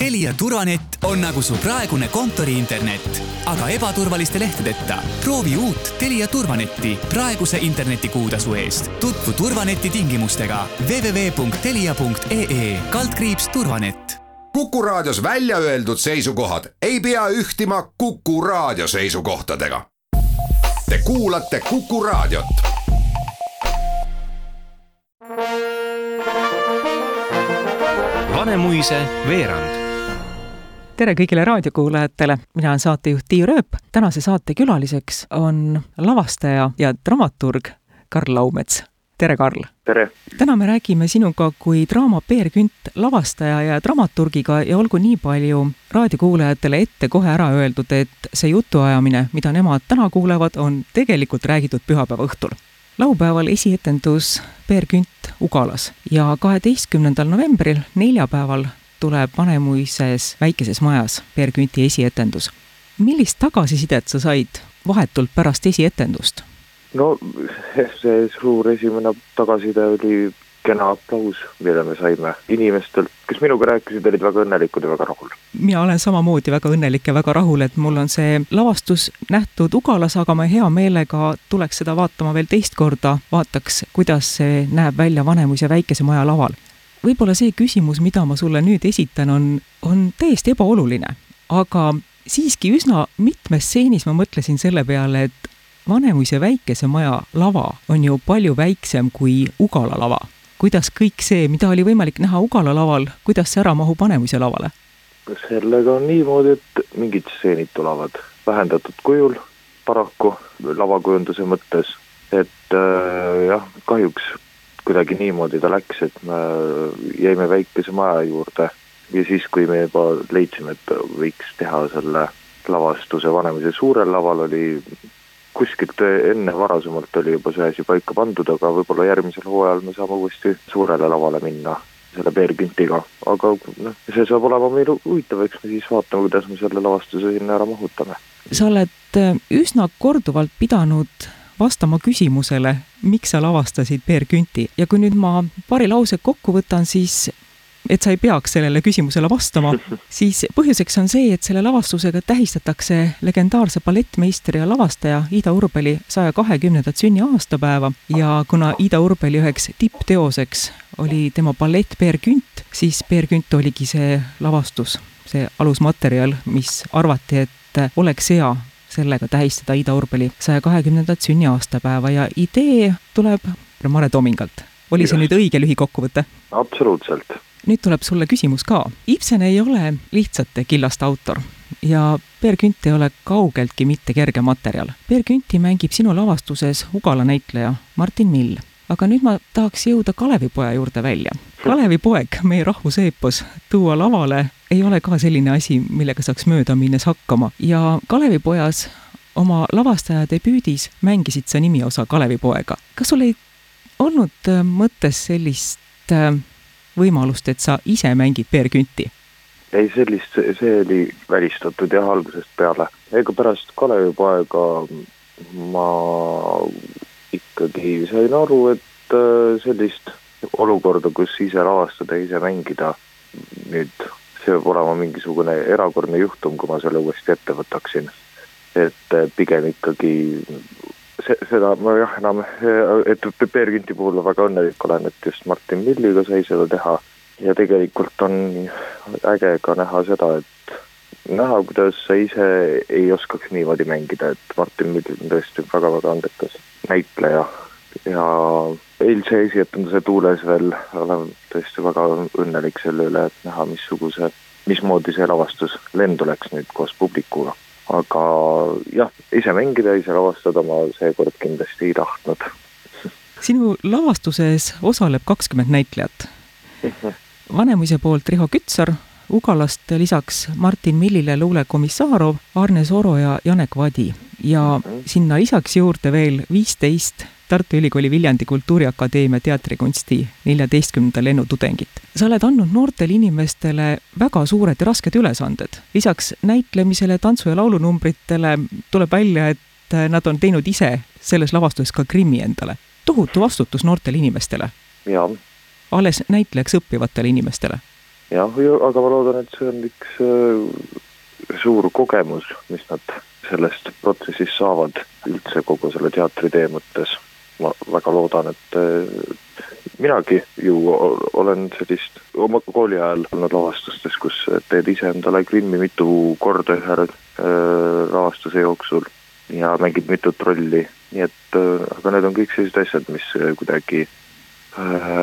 Telia turvanett on nagu su praegune kontoriinternet, aga ebaturvaliste lehtedeta. proovi uut Telia turvanetti praeguse internetikuutasu eest. tutvu turvaneti tingimustega www.telia.ee turvanett. kuku raadios välja öeldud seisukohad ei pea ühtima Kuku raadio seisukohtadega. Te kuulate Kuku raadiot Vanemuise veerand tere kõigile raadiokuulajatele, mina olen saatejuht Tiiu Rööp. tänase saate külaliseks on lavastaja ja dramaturg Karl Laumets. tere, Karl! tere! täna me räägime sinuga kui draama Peer Künt lavastaja ja dramaturgiga ja olgu nii palju raadiokuulajatele ette kohe ära öeldud, et see jutuajamine, mida nemad täna kuulevad, on tegelikult räägitud pühapäeva õhtul laupäeval esietendus Peer Künt Ugalas ja kaheteistkümnendal novembril, neljapäeval tuleb Vanemuises väikeses majas Peer Künti esietendus. millist tagasisidet sa said vahetult pärast esietendust? no see suur esimene tagasiside oli kena aplaus, mille me saime inimestelt, kes minuga rääkisid, olid väga õnnelikud ja väga rahul. mina olen samamoodi väga õnnelik ja väga rahul, et mul on see lavastus nähtud Ugalas, aga ma hea meelega tuleks seda vaatama veel teist korda, vaataks, kuidas see näeb välja Vanemuise väikese maja laval võib-olla see küsimus, mida ma sulle nüüd esitan, on, on täiesti ebaoluline, aga siiski üsna mitmes stseenis ma mõtlesin selle peale, et Vanemuise väikese maja lava on ju palju väiksem kui Ugala lava. kuidas kõik see, mida oli võimalik näha Ugala laval, kuidas see ära mahub Vanemuise lavale? sellega on niimoodi, et mingid stseenid tulevad vähendatud kujul paraku lavakujunduse mõttes, et äh, jah, kahjuks kuidagi niimoodi ta läks, et me jäime väikese maja juurde ja siis, kui me juba leidsime, et võiks teha selle lavastuse Vanemuise suurel laval, oli kuskilt enne varasemalt oli juba see asi paika pandud, aga võib-olla järgmisel hooajal me saame uuesti suurele lavale minna selle peerküntiga, aga noh, see saab olema meil huvitav, eks me siis vaatame, kuidas me selle lavastuse sinna ära mahutame. sa oled üsna korduvalt pidanud vastama küsimusele, miks sa lavastasid Peer Künti ja kui nüüd ma paari lause kokku võtan, siis et sa ei peaks sellele küsimusele vastama, siis põhjuseks on see, et selle lavastusega tähistatakse legendaarse ballettmeistri ja lavastaja Ida Urbeli saja kahekümnendat sünniaastapäeva ja kuna Ida Urbeli üheks tippteoseks oli tema ballett Peer Künt, siis Peer Künt oligi see lavastus, see alusmaterjal, mis arvati, et oleks hea sellega tähistada Ida Urbeli saja kahekümnendat sünniaastapäeva ja idee tuleb Mare Tomingalt. oli see nüüd õige lühikokkuvõte? absoluutselt. nüüd tuleb sulle küsimus ka. Ibsen ei ole lihtsate killaste autor ja Peer Künt ei ole kaugeltki mitte kerge materjal. Peer Künti mängib sinu lavastuses Ugala näitleja Martin Mill aga nüüd ma tahaks jõuda Kalevipoja juurde välja. Kalevipoeg, meie rahvuseepos, tuua lavale ei ole ka selline asi, millega saaks mööda minnes hakkama ja Kalevipojas oma lavastaja debüüdis mängisid sa nimiosa Kalevipoega. kas sul ei olnud äh, mõttes sellist äh, võimalust, et sa ise mängid Peer Künti? ei, sellist, see oli välistatud jah, algusest peale. ega pärast Kalevipoega ma ikkagi sain aru, et äh, sellist olukorda, kus ise lavastada, ise mängida, nüüd see peab olema mingisugune erakordne juhtum, kui ma selle uuesti ette võtaksin. et äh, pigem ikkagi see, seda ma jah, enam, et Peer Künti puhul väga õnnelik olen, et just Martin Milliga sai seda teha ja tegelikult on äge ka näha seda, et näha, kuidas sa ise ei oskaks niimoodi mängida, et Martin Mill on tõesti väga-väga andekas näitleja ja eilse esietenduse tuules veel olen tõesti väga õnnelik selle üle, et näha, missuguse, mismoodi see lavastus lendu läks nüüd koos publikuga. aga jah, ise mängida, ise lavastada ma seekord kindlasti ei tahtnud. sinu lavastuses osaleb kakskümmend näitlejat. Vanemuise poolt Riho Kütsar, Ugalast lisaks Martin Millile Luule Komissarov, Arne Soro ja Janek Vadi ja sinna lisaks juurde veel viisteist Tartu Ülikooli Viljandi Kultuuriakadeemia teatrikunsti neljateistkümnenda lennutudengit. sa oled andnud noortele inimestele väga suured ja rasked ülesanded. lisaks näitlemisele, tantsu- ja laulunumbritele tuleb välja, et nad on teinud ise selles lavastuses ka grimmi endale. tohutu vastutus noortele inimestele. jaa. alles näitlejaks õppivatele inimestele jah, aga ma loodan, et see on üks äh, suur kogemus, mis nad sellest protsessist saavad üldse kogu selle teatritee mõttes. Ma väga loodan, et äh, minagi ju olen sellist oma kooli ajal olnud lavastustes, kus teed ise endale grimmi mitu korda ühe äh, lavastuse jooksul ja mängid mitut rolli, nii et aga need on kõik sellised asjad, mis kuidagi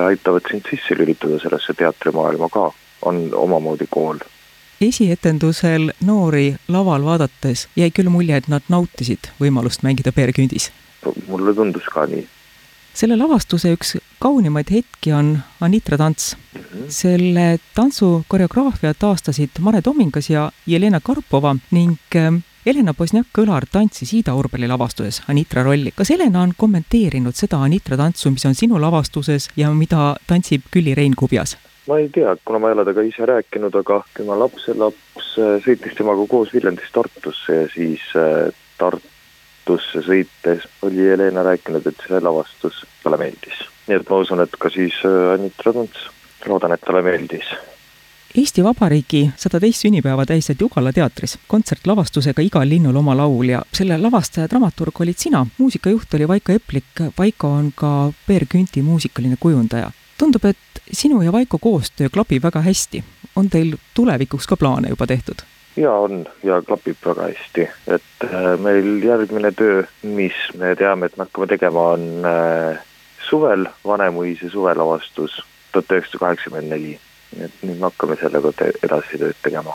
aitavad sind sisse lülitada sellesse teatrimaailma ka on omamoodi kool. esietendusel noori laval vaadates jäi küll mulje, et nad nautisid võimalust mängida Peer Kündis. Mulle tundus ka nii. selle lavastuse üks kaunimaid hetki on Anitra tants mm. -hmm. selle tantsu koreograafia taastasid Mare Tomingas ja Jelena Karpova ning ähm, Helena Bosniak-Kõlar tantsis Ida Urbeli lavastuses Anitra rolli. kas Helena on kommenteerinud seda Anitra tantsu, mis on sinu lavastuses ja mida tantsib Külli Rein Kubjas? ma ei tea, kuna ma ei ole temaga ise rääkinud, aga tema lapselaps äh, sõitis temaga koos Viljandist Tartusse ja siis äh, Tartusse sõites oli Helena rääkinud, et see lavastus talle meeldis. nii et ma usun, et ka siis äh, Anitra Tunts, loodan, et talle meeldis Eesti Vabariigi sada teist sünnipäeva tähised Jugala teatris kontsertlavastusega Igal linnul oma laul ja selle lavastaja dramaturg olid sina, muusikajuht oli Vaiko Eplik, Vaiko on ka Peer Künti muusikaline kujundaja. tundub, et sinu ja Vaiko koostöö klapib väga hästi. on teil tulevikuks ka plaane juba tehtud? Jaa, on ja klapib väga hästi, et äh, meil järgmine töö, mis me teame, et me hakkame tegema, on äh, suvel, Vanemuise suvelavastus tuhat üheksasada kaheksakümmend neli. et nüüd me hakkame sellega edasi tööd tegema.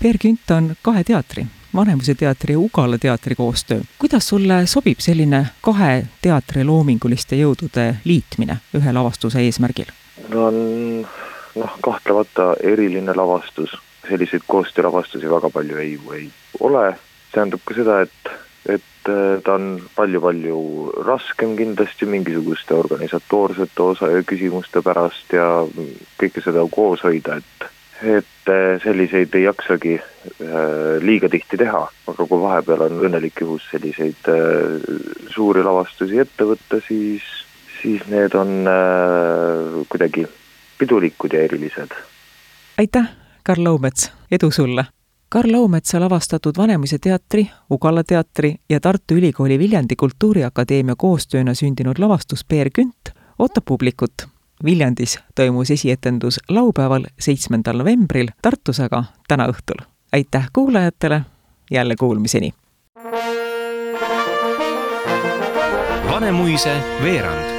Peer Künt on kahe teatri, Vanemuise teatri ja Ugala teatri koostöö. kuidas sulle sobib selline kahe teatri loominguliste jõudude liitmine ühe lavastuse eesmärgil? on noh, kahtlemata eriline lavastus, selliseid koostöölavastusi väga palju ei, ei ole, tähendab ka seda, et, et äh, ta on palju-palju raskem kindlasti mingisuguste organisatoorsete osa ja küsimuste pärast ja kõike seda koos hoida, et et äh, selliseid ei jaksagi äh, liiga tihti teha, aga kui vahepeal on õnnelik juhus selliseid suuri lavastusi ette võtta, siis siis need on kuidagi pidulikud ja erilised. aitäh, Karl Laumets, edu sulle! Karl Laumetsa lavastatud Vanemuise teatri, Ugala teatri ja Tartu Ülikooli Viljandi Kultuuriakadeemia koostööna sündinud lavastus Peer Künt ootab publikut. Viljandis toimus esietendus laupäeval, seitsmendal novembril, Tartus aga täna õhtul. aitäh kuulajatele, jälle kuulmiseni! Vanemuise veerand